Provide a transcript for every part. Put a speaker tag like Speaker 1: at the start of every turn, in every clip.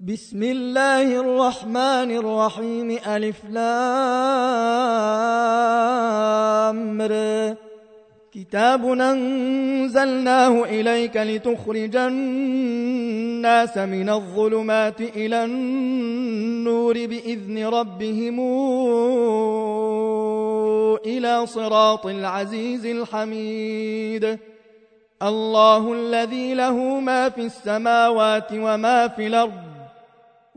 Speaker 1: بسم الله الرحمن الرحيم ألف لامر كتاب أنزلناه إليك لتخرج الناس من الظلمات إلى النور بإذن ربهم إلى صراط العزيز الحميد. الله الذي له ما في السماوات وما في الأرض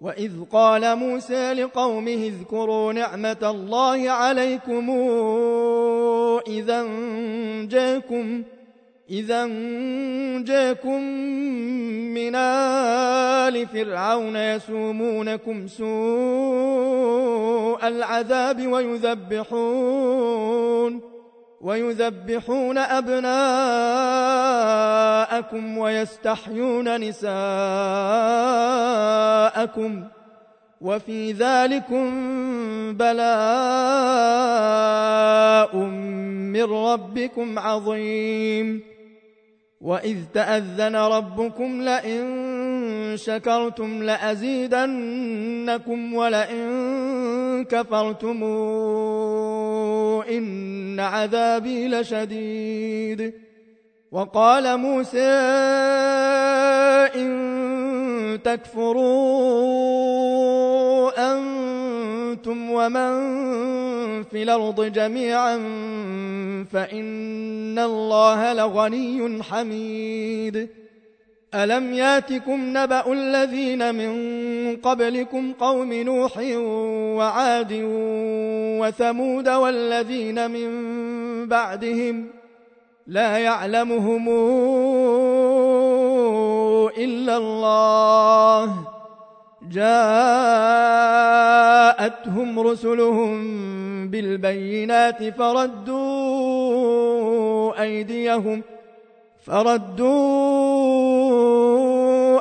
Speaker 1: وإذ قال موسى لقومه اذكروا نعمة الله عليكم إذا جاكم إذا جاكم من آل فرعون يسومونكم سوء العذاب ويذبحون ويذبحون أبناءكم ويستحيون نساءكم وفي ذلكم بلاء من ربكم عظيم. وإذ تأذن ربكم لئن شكرتم لأزيدنكم ولئن كفرتم إن عذابي لشديد. وقال موسى إن تكفروا أنتم ومن في الأرض جميعا فإن الله لغني حميد. ألم ياتكم نبأ الذين من قبلكم قوم نوح وعاد وثمود والذين من بعدهم لا يعلمهم إلا الله جاءتهم رسلهم بالبينات فردوا أيديهم ۖ فردوا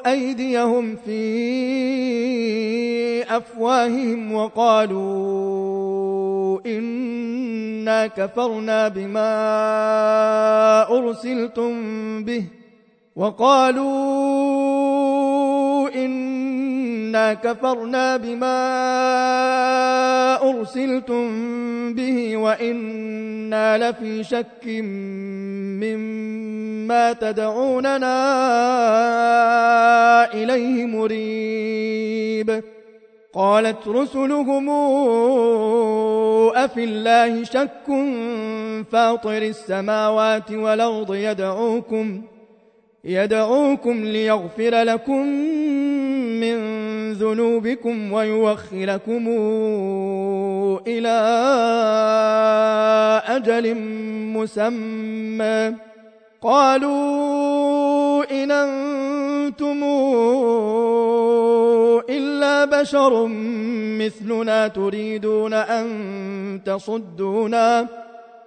Speaker 1: أيديهم في أفواههم وقالوا إنا كفرنا بما أرسلتم به وقالوا إنا كفرنا بما أرسلتم به وإنا لفي شك مما تدعوننا إليه مريب. قالت رسلهم أفي الله شك فاطر السماوات والأرض يدعوكم يدعوكم ليغفر لكم من ذنوبكم ويوخركم إلى أجل مسمى. قالوا إن أنتم إلا بشر مثلنا تريدون أن تصدونا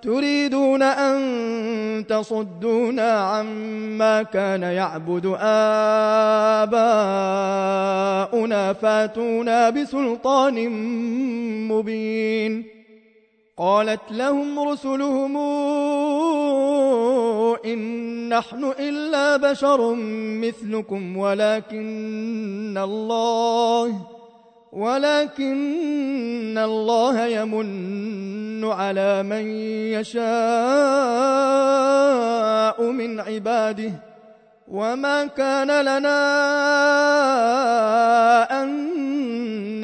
Speaker 1: تريدون أن تصدونا عما كان يعبد آباؤنا فاتونا بسلطان مبين. قالت لهم رسلهم إن نحن إلا بشر مثلكم ولكن الله ولكن الله يمن على من يشاء من عباده وما كان لنا أن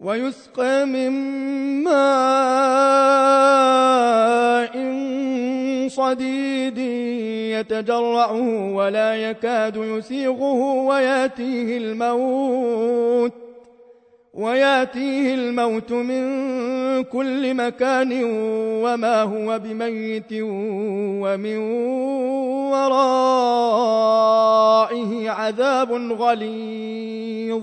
Speaker 1: ويسقى من ماء صديد يتجرعه ولا يكاد يسيغه وياتيه الموت وياتيه الموت من كل مكان وما هو بميت ومن ورائه عذاب غليظ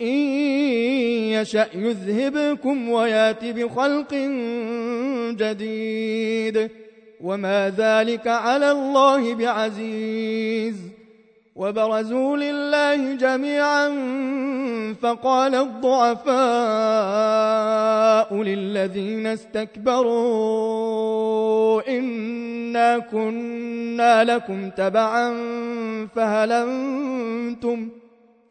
Speaker 1: إن يشأ يذهبكم ويات بخلق جديد وما ذلك على الله بعزيز وبرزوا لله جميعا فقال الضعفاء للذين استكبروا إنا كنا لكم تبعا فهل أنتم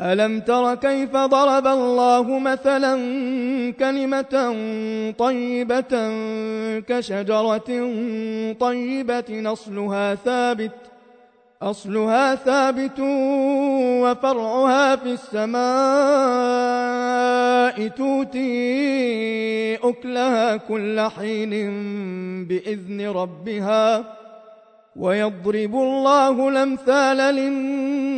Speaker 1: ألم تر كيف ضرب الله مثلا كلمة طيبة كشجرة طيبة نصلها ثابت أصلها ثابت وفرعها في السماء توتي أكلها كل حين بإذن ربها ويضرب الله الأمثال للناس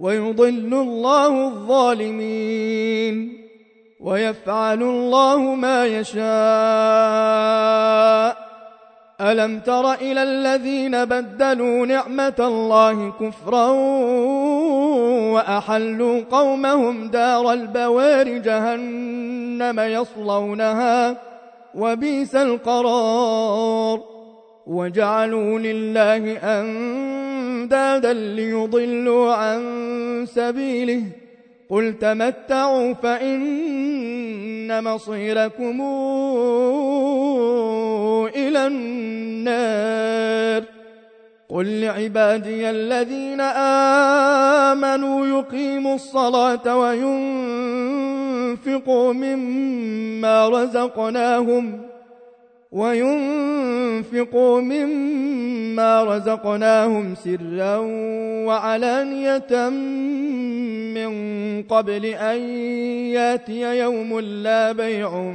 Speaker 1: ويضل الله الظالمين ويفعل الله ما يشاء. ألم تر إلى الذين بدلوا نعمة الله كفرا وأحلوا قومهم دار البوار جهنم يصلونها وبئس القرار. وجعلوا لله أندادا ليضلوا عن سبيله قل تمتعوا فإن مصيركم إلى النار قل لعبادي الذين آمنوا يقيموا الصلاة وينفقوا مما رزقناهم وينفقوا مما رزقناهم سرا وعلانية من قبل أن يأتي يوم لا بيع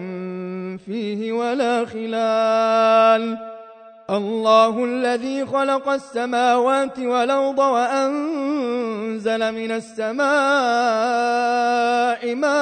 Speaker 1: فيه ولا خلال. الله الذي خلق السماوات والأرض وأنزل من السماء ماء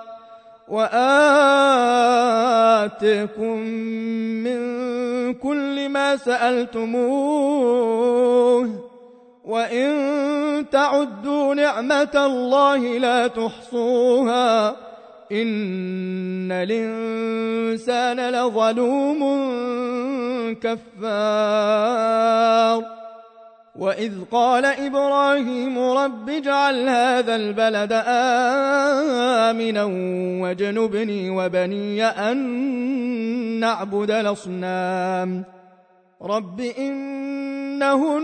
Speaker 1: وآتكم من كل ما سألتموه وإن تعدوا نعمة الله لا تحصوها إن الإنسان لظلوم كفار وإذ قال إبراهيم رب اجعل هذا البلد آمنا واجنبني وبني أن نعبد الأصنام رب إنهن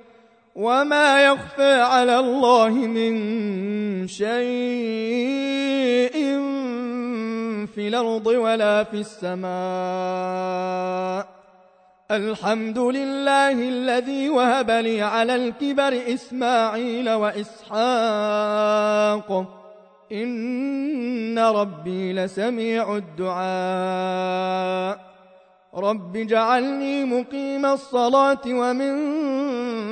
Speaker 1: وما يخفى على الله من شيء في الأرض ولا في السماء الحمد لله الذي وهب لي على الكبر إسماعيل وإسحاق إن ربي لسميع الدعاء رب اجعلني مقيم الصلاة ومن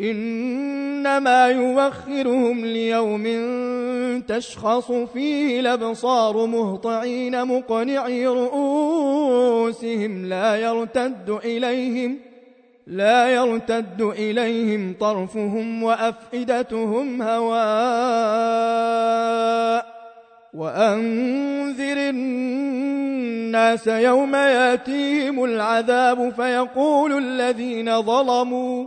Speaker 1: إنما يوخرهم ليوم تشخص فيه الأبصار مهطعين مقنعي رؤوسهم لا يرتد إليهم لا يرتد إليهم طرفهم وأفئدتهم هواء. وأنذر الناس يوم يأتيهم العذاب فيقول الذين ظلموا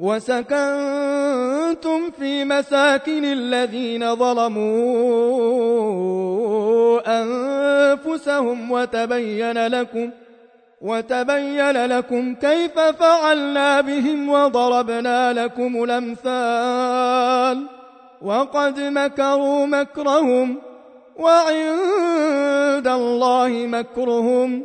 Speaker 1: وسكنتم في مساكن الذين ظلموا أنفسهم وتبين لكم وتبين لكم كيف فعلنا بهم وضربنا لكم الأمثال وقد مكروا مكرهم وعند الله مكرهم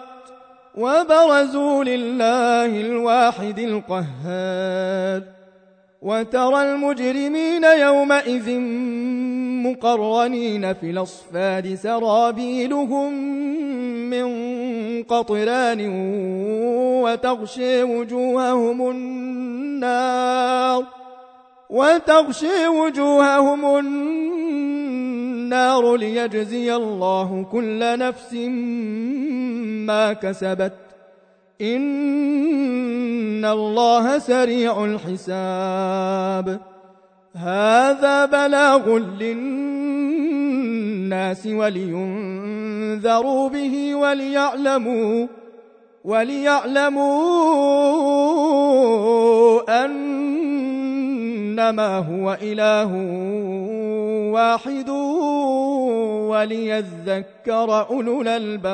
Speaker 1: وبرزوا لله الواحد القهار. وترى المجرمين يومئذ مقرنين في الأصفاد سرابيلهم من قطران وتغشي وجوههم النار. وتغشي وجوههم النار ليجزي الله كل نفس كسبت. إن الله سريع الحساب. هذا بلاغ للناس ولينذروا به وليعلموا وليعلموا أنما هو إله واحد وليذكر أولو الألباب.